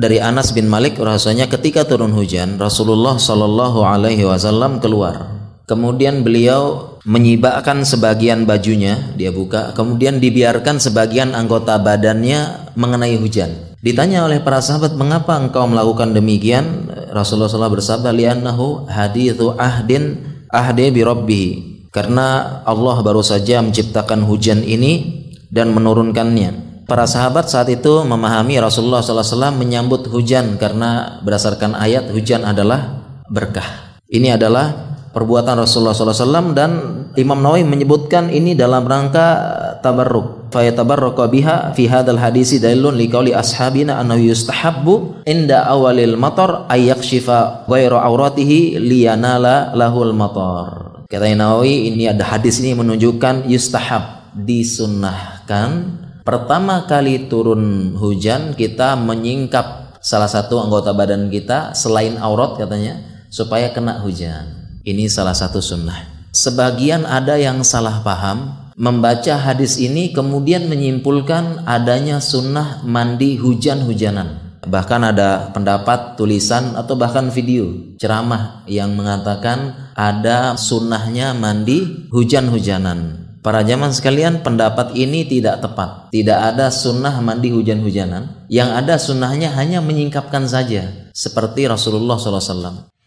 dari Anas bin Malik rasanya ketika turun hujan Rasulullah Shallallahu Alaihi Wasallam keluar. Kemudian beliau menyibakkan sebagian bajunya dia buka kemudian dibiarkan sebagian anggota badannya mengenai hujan. Ditanya oleh para sahabat mengapa engkau melakukan demikian? Rasulullah SAW bersabda li'annahu hadithu ahdin ahdi bi karena Allah baru saja menciptakan hujan ini dan menurunkannya para sahabat saat itu memahami Rasulullah SAW menyambut hujan karena berdasarkan ayat hujan adalah berkah. Ini adalah perbuatan Rasulullah SAW dan Imam Nawawi menyebutkan ini dalam rangka tabarruk. Fayatabarraqa biha fi hadzal hadisi dalilun liqauli ashabina annahu yustahabbu inda awalil matar ay yakshifa ghairu auratihi liyanala lahul matar. Kata Nawawi ini ada hadis ini menunjukkan yustahab disunnahkan pertama kali turun hujan kita menyingkap salah satu anggota badan kita selain aurat katanya supaya kena hujan ini salah satu sunnah. Sebagian ada yang salah paham, membaca hadis ini kemudian menyimpulkan adanya sunnah mandi hujan-hujanan. Bahkan ada pendapat tulisan atau bahkan video ceramah yang mengatakan ada sunnahnya mandi hujan-hujanan. Para zaman sekalian pendapat ini tidak tepat. Tidak ada sunnah mandi hujan-hujanan. Yang ada sunnahnya hanya menyingkapkan saja. Seperti Rasulullah SAW.